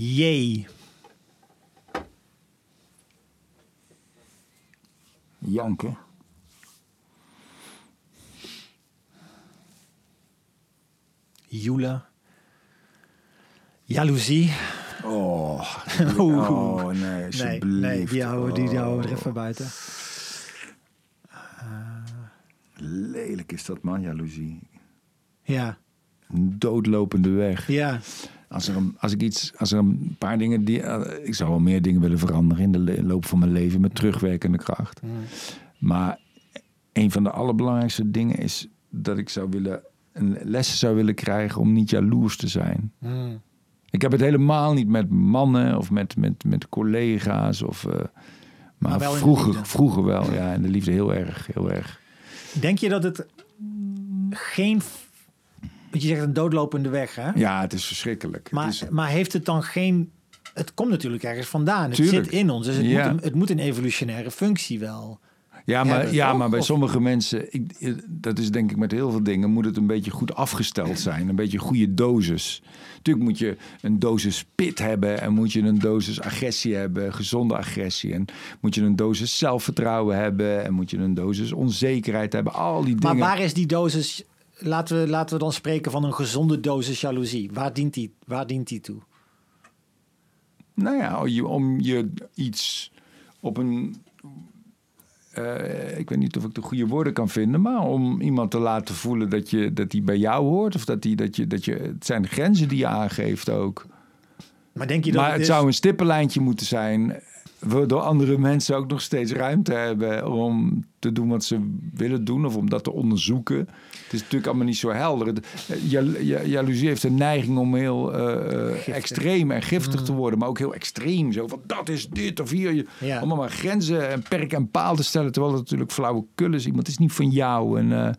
J. Janken. Jule. Jaloezie. Oh, oh nee, alsjeblieft. nee, die houden, die, die houden er Oh, even buiten. Lelijk is dat, man, jaloezie. Ja, Een doodlopende weg. ja. Als er, een, als ik iets, als er een paar dingen die. eh, ik zou wel meer dingen willen veranderen in de loop van mijn leven met terugwerkende kracht. Maar een van de allerbelangrijkste dingen is dat ik zou willen. Een lessen zou willen krijgen om niet jaloers te zijn. Mm. Ik heb het helemaal niet met mannen of met, met, met collega's. Of, eh, maar Maar vroeger, vroeger wel, ja. En de liefde heel erg, heel erg. Denk je dat het geen... Want je zegt een doodlopende weg, hè? Ja, het is verschrikkelijk. Maar, het is, maar heeft het dan geen... Het komt natuurlijk ergens vandaan. Het zit in ons. Dus het, Ja. moet, een, het moet een evolutionaire functie wel. Ja, maar, hebben, ja, toch? maar bij Of- sommige mensen, ik, dat is denk ik met heel veel dingen, moet het een beetje goed afgesteld zijn. Een beetje goede dosis. Natuurlijk moet je een dosis pit hebben en moet je een dosis agressie hebben, gezonde agressie. En moet je een dosis zelfvertrouwen hebben en moet je een dosis onzekerheid hebben. Al die Maar dingen. waar is die dosis... Laten we, laten we dan spreken van een gezonde dosis jaloezie. Waar dient die, waar dient die toe? Nou ja, je- om je iets op een. eh, ik weet niet of ik de goede woorden kan vinden, maar om iemand te laten voelen dat je dat die bij jou hoort. Of dat die dat je dat je. Het zijn grenzen die je aangeeft ook. Maar denk je dat Maar het is- zou een stippenlijntje moeten zijn. Waardoor andere mensen ook nog steeds ruimte hebben om te doen wat ze willen doen of om dat te onderzoeken. Het is natuurlijk allemaal niet zo helder. Ja, jaloezie heeft een neiging om heel eh, extreem en giftig te worden, maar ook heel extreem. Zo van dat is dit of hier. Mm. Ja. Allemaal maar grenzen en perk en paal te stellen, terwijl het natuurlijk flauwekul is. Iemand is niet van jou. En, eh,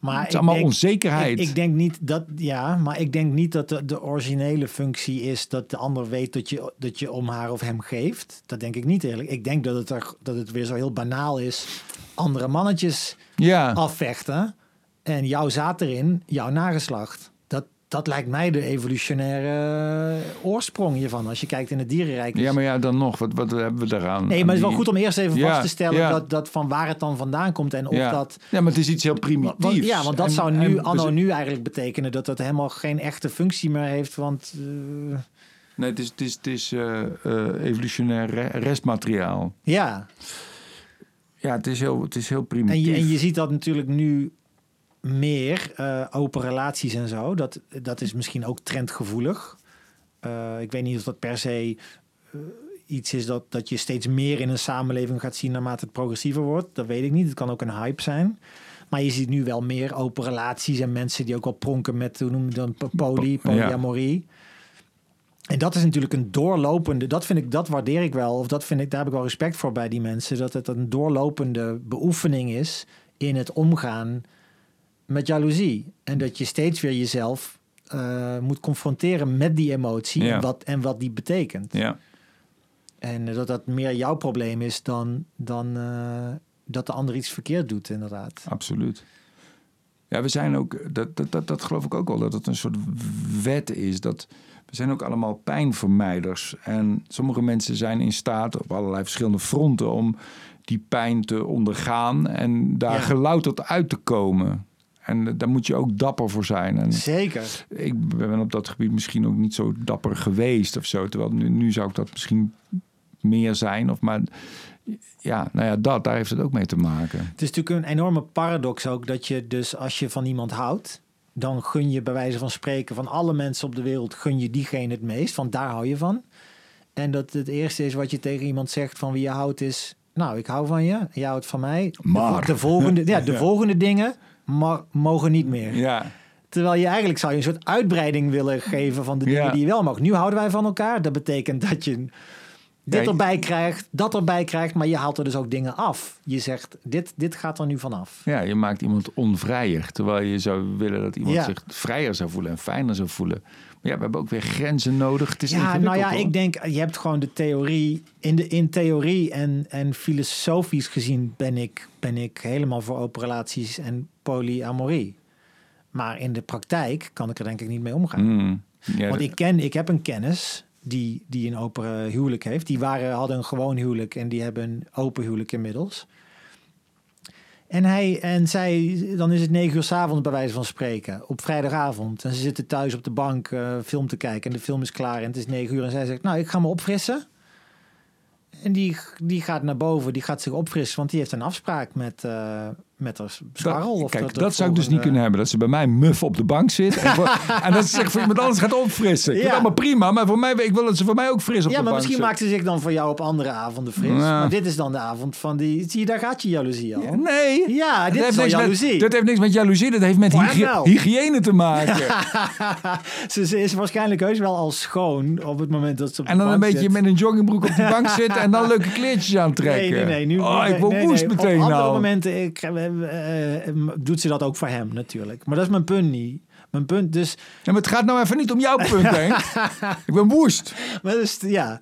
Maar het is allemaal denk- onzekerheid. Ik, ik denk niet dat, ja, maar ik denk niet dat de, de originele functie is dat de ander weet dat je, dat je om haar of hem geeft. Dat denk ik niet eerlijk. Ik denk dat het, er, dat het weer zo heel banaal is. Andere mannetjes ja. afvechten en jouw zaad erin, jouw nageslacht. Dat, lijkt mij de evolutionaire oorsprong hiervan. Als je kijkt in het dierenrijk. ja, maar ja, dan nog. Wat, wat hebben we daaraan? Nee, maar het is wel goed om eerst even Ja, vast te stellen ja. dat, dat van waar het dan vandaan komt en of ja. dat ja, maar het is iets heel Want- primitiefs. ja, want dat En- zou nu, anno nu eigenlijk betekenen dat dat helemaal geen echte functie meer heeft. Want eh, Nee, het is, het is, het is eh, eh, evolutionair re- restmateriaal. ja, Ja, het is heel, het is heel primitief. en je, en je ziet dat natuurlijk nu meer, eh, open relaties en zo. Dat, dat is misschien ook trendgevoelig. Eh, ik weet niet of dat per se eh, iets is dat, dat je steeds meer in een samenleving gaat zien naarmate het progressiever wordt. Dat weet ik niet. Het kan ook een hype zijn. Maar je ziet nu wel meer open relaties en mensen die ook al pronken met, hoe noem je dan, poly, polyamorie. En dat is natuurlijk een doorlopende, dat vind ik, dat waardeer ik wel, of dat vind ik, daar heb ik wel respect voor bij die mensen, dat het een doorlopende beoefening is in het omgaan met jaloezie. En dat je steeds weer jezelf eh, moet confronteren met die emotie Ja. en, wat, en wat die betekent. Ja, En eh, dat dat meer jouw probleem is dan, dan eh, dat de ander iets verkeerd doet, inderdaad. absoluut. Ja, we zijn ook, dat, dat, dat, dat geloof ik ook wel, dat het een soort wet is. Dat we zijn ook allemaal pijnvermijders. En sommige mensen zijn in staat op allerlei verschillende fronten om die pijn te ondergaan en daar Ja. gelouterd uit te komen. En eh, daar moet je ook dapper voor zijn. En Zeker. ik ben op dat gebied misschien ook niet zo dapper geweest of zo. Terwijl nu, nu zou ik dat misschien meer zijn. Of maar ja, nou ja, dat, daar heeft het ook mee te maken. Het is natuurlijk een enorme paradox ook dat je dus als je van iemand houdt, dan gun je bij wijze van spreken van alle mensen op de wereld, gun je diegene het meest, want daar hou je van. En dat het eerste is wat je tegen iemand zegt van wie je houdt is, nou ik hou van je, jij houdt van mij. Maar. De, volgende, ja, de Ja. volgende dingen mogen niet meer. Ja, Terwijl je eigenlijk zou je een soort uitbreiding willen geven van de dingen Ja. die je wel mag. Nu houden wij van elkaar. Dat betekent dat je dit erbij krijgt, dat erbij krijgt, maar je haalt er dus ook dingen af. Je zegt, dit, dit gaat er nu vanaf. ja, je maakt iemand onvrijer. Terwijl je zou willen dat iemand Ja. zich vrijer zou voelen en fijner zou voelen. Maar ja, we hebben ook weer grenzen nodig. Het is Ja, nou ja, hoor. ik denk, je hebt gewoon de theorie. In, de, in theorie en, en filosofisch gezien ben ik, ben ik helemaal voor open relaties en polyamorie. Maar in de praktijk kan ik er denk ik niet mee omgaan. Mm, ja, Want ik ken, ik heb een kennis die, die een open huwelijk heeft. Die waren, hadden een gewoon huwelijk en die hebben een open huwelijk inmiddels. En hij en zij, dan is het negen uur s avonds bij wijze van spreken, op vrijdagavond. En ze zitten thuis op de bank uh, film te kijken en de film is klaar en het is negen uur. En zij zegt, nou, ik ga me opfrissen. En die, die gaat naar boven, die gaat zich opfrissen, want die heeft een afspraak met, uh, met haar scharrel. Dat, kijk, dat, zou ik dus niet kunnen hebben. Dat ze bij mij muf op de bank zit. En, en dat ze zich voor iemand anders gaat opfrissen. Ik ja. allemaal prima, maar voor mij, ik wil dat ze voor mij ook fris op ja, de bank Ja, maar misschien maakt ze zich dan voor jou op andere avonden fris. Maar dit is dan de avond van die... Zie je, daar gaat je jaloezie al. nee. Ja, dit is al jaloezie. Met, dat heeft niks met jaloezie, dat heeft met hygi hygiëne te maken. ze, ze, is waarschijnlijk heus wel al schoon op het moment dat ze op En dan een beetje met een joggingbroek op de bank zitten en dan leuke kleertjes aantrekken. Nee, nee, nee. Nu, oh, ik wil woest meteen Op andere nou. momenten ik, doet ze dat ook voor hem natuurlijk. Maar dat is mijn punt niet. Mijn punt dus... Ja, maar het gaat nou even niet om jouw punt, Henk. ik ben woest. Maar dus, ja...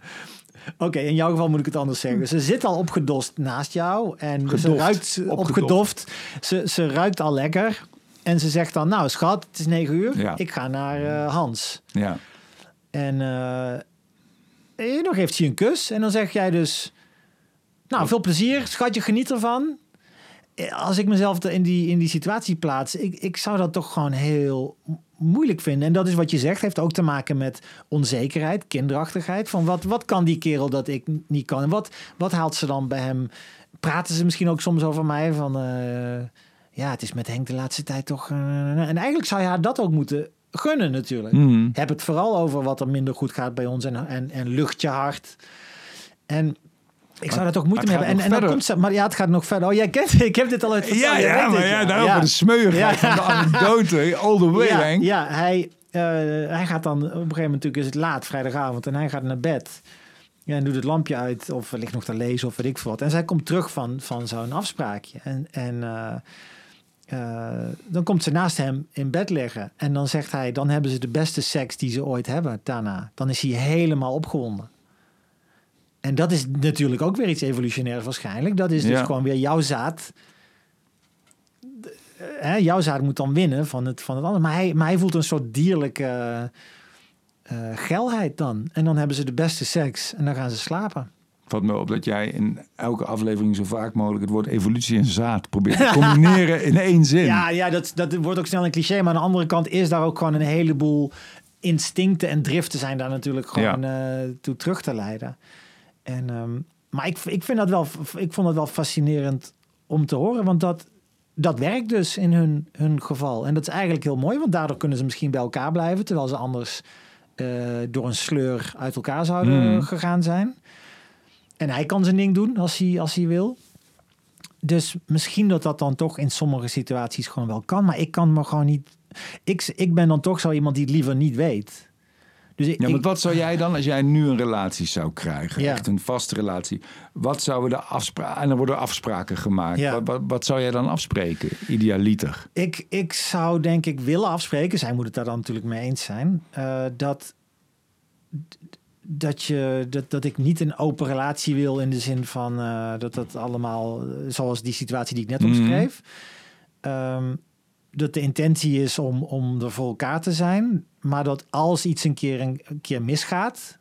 Oké, in jouw geval moet ik het anders zeggen. Ze zit al opgedost naast jou en Gedoft. ze ruikt opgedoft. Ze, ze ruikt al lekker. En ze zegt dan, nou schat, het is negen uur. Ja. Ik ga naar uh, Hans. Ja. En uh, dan geeft ze een kus. En dan zeg jij dus, nou veel plezier, schatje, geniet ervan als ik mezelf in die, in die situatie plaats, ik, ik zou dat toch gewoon heel moeilijk vinden. En dat is wat je zegt, heeft ook te maken met onzekerheid, kinderachtigheid. Van wat, wat kan die kerel dat ik niet kan? En wat, wat haalt ze dan bij hem? Praten ze misschien ook soms over mij van... Uh, ja, het is met Henk de laatste tijd toch... Uh, en eigenlijk zou je haar dat ook moeten gunnen natuurlijk. Mm. Heb het vooral over wat er minder goed gaat bij ons en, en, en lucht je hart. En ik zou dat ook moeten hebben. En, en dan komt ze, maar ja, het gaat nog verder. Oh, jij kent, ik heb dit al uit Ja, ja, maar ja, daarover ja. de smeuigheid ja. van de anekdote, all the way, ja. Ja, hij, uh, hij gaat dan, op een gegeven moment natuurlijk is het laat, vrijdagavond, en hij gaat naar bed. Ja, en doet het lampje uit, of ligt nog te lezen, of weet ik veel wat. En zij komt terug van, van zo'n afspraakje. En, en uh, uh, dan komt ze naast hem in bed liggen. En dan zegt hij, dan hebben ze de beste seks die ze ooit hebben daarna. Dan is hij helemaal opgewonden. En dat is natuurlijk ook weer iets evolutionairs waarschijnlijk. Dat is dus Ja. gewoon weer jouw zaad. De- Hè, jouw zaad moet dan winnen van het, van het andere. Maar hij, maar hij voelt een soort dierlijke eh, geilheid dan. En dan hebben ze de beste seks en dan gaan ze slapen. Valt me op dat jij in elke aflevering zo vaak mogelijk het woord evolutie en zaad probeert te combineren in één zin. Ja, ja dat, dat wordt ook snel een cliché. Maar aan de andere kant is daar ook gewoon een heleboel instincten en driften zijn daar natuurlijk gewoon eh, toe terug te leiden. En, ehm, maar ik, ik vind dat wel, ik vond het wel fascinerend om te horen, want dat, dat werkt dus in hun, hun geval. En dat is eigenlijk heel mooi, want daardoor kunnen ze misschien bij elkaar blijven, terwijl ze anders eh, door een sleur uit elkaar zouden Mm. gegaan zijn. En hij kan zijn ding doen als hij, als hij wil. Dus misschien dat dat dan toch in sommige situaties gewoon wel kan. Maar ik kan me gewoon niet. Ik, ik ben dan toch zo iemand die het liever niet weet. Dus Ja, maar ik- wat zou jij dan, als jij nu een relatie zou krijgen, Ja. echt een vaste relatie, wat zouden de afspraken, en dan worden afspraken gemaakt, Ja. wat, wat, wat zou jij dan afspreken, idealiter? Ik, ik zou denk ik willen afspreken, zij moet het daar dan natuurlijk mee eens zijn, eh, dat, dat, je, dat, dat ik niet een open relatie wil in de zin van eh, dat dat allemaal, eh, zoals die situatie die ik net Mhm. omschreef, Ehm, dat de intentie is om, om er voor elkaar te zijn, maar dat als iets een keer, een, een keer misgaat,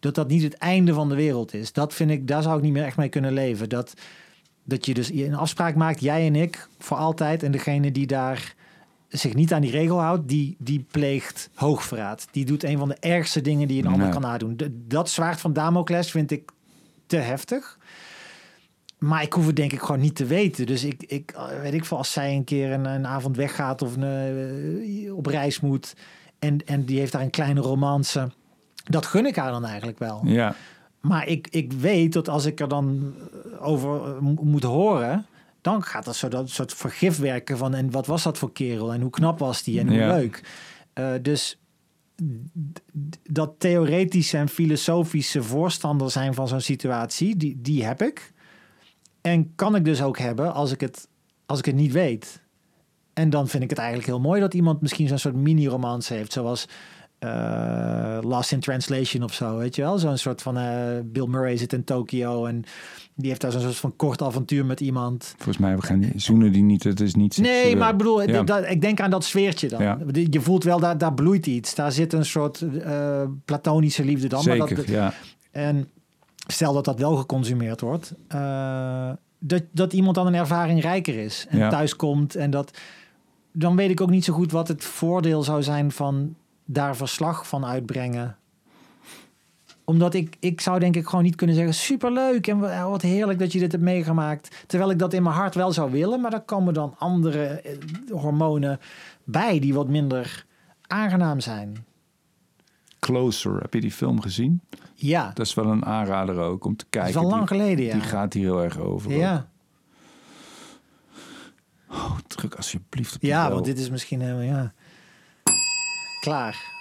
dat dat niet het einde van de wereld is. Dat vind ik, daar zou ik niet meer echt mee kunnen leven. Dat, dat je dus een afspraak maakt, jij en ik, voor altijd. En degene die daar zich niet aan die regel houdt, die, die pleegt hoogverraad. Die doet een van de ergste dingen die een ander kan nadoen. De- dat zwaard van Damocles vind ik te heftig. Maar ik hoef het denk ik gewoon niet te weten. Dus ik, ik weet ik veel, als zij een keer een, een avond weggaat of een, eh, op reis moet en, en die heeft daar een kleine romance, dat gun ik haar dan eigenlijk wel. Ja, Maar ik, ik weet dat als ik er dan over eh, mo- moet horen, dan gaat er zo dat soort vergif werken van en wat was dat voor kerel en hoe knap was die en hoe Ja. leuk. Eh, dus dat theoretische en filosofische voorstander zijn van zo'n situatie, die, die heb ik. En kan ik dus ook hebben als ik het, als ik het niet weet. En dan vind ik het eigenlijk heel mooi dat iemand misschien zo'n soort mini-romance heeft, zoals eh, Lost in Translation of zo, weet je wel? Zo'n soort van eh, Bill Murray zit in Tokio en die heeft daar zo'n soort van kort avontuur met iemand. Volgens mij we gaan zoenen die niet. Het is niet. Nee, maar ik bedoel, Ja. dat, ik denk aan dat sfeertje dan. Ja. Je voelt wel, daar, daar bloeit iets. Daar zit een soort eh, platonische liefde dan. maar Zeker, dat, ja. En stel dat dat wel geconsumeerd wordt, eh, dat, dat iemand dan een ervaring rijker is en Ja. thuis komt en dat, dan weet ik ook niet zo goed wat het voordeel zou zijn van daar verslag van uitbrengen. Omdat ik, ik zou denk ik gewoon niet kunnen zeggen, superleuk en wa- wat heerlijk dat je dit hebt meegemaakt. Terwijl ik dat in mijn hart wel zou willen, maar daar komen dan andere eh, hormonen bij die wat minder aangenaam zijn. Closer, heb je die film gezien? Ja, Dat is wel een aanrader ook om te dat kijken. is wel lang die, geleden, ja. die gaat hier heel erg over. ook. ja. Oh, druk alsjeblieft op Ja, want dit is misschien helemaal, ja. Klaar.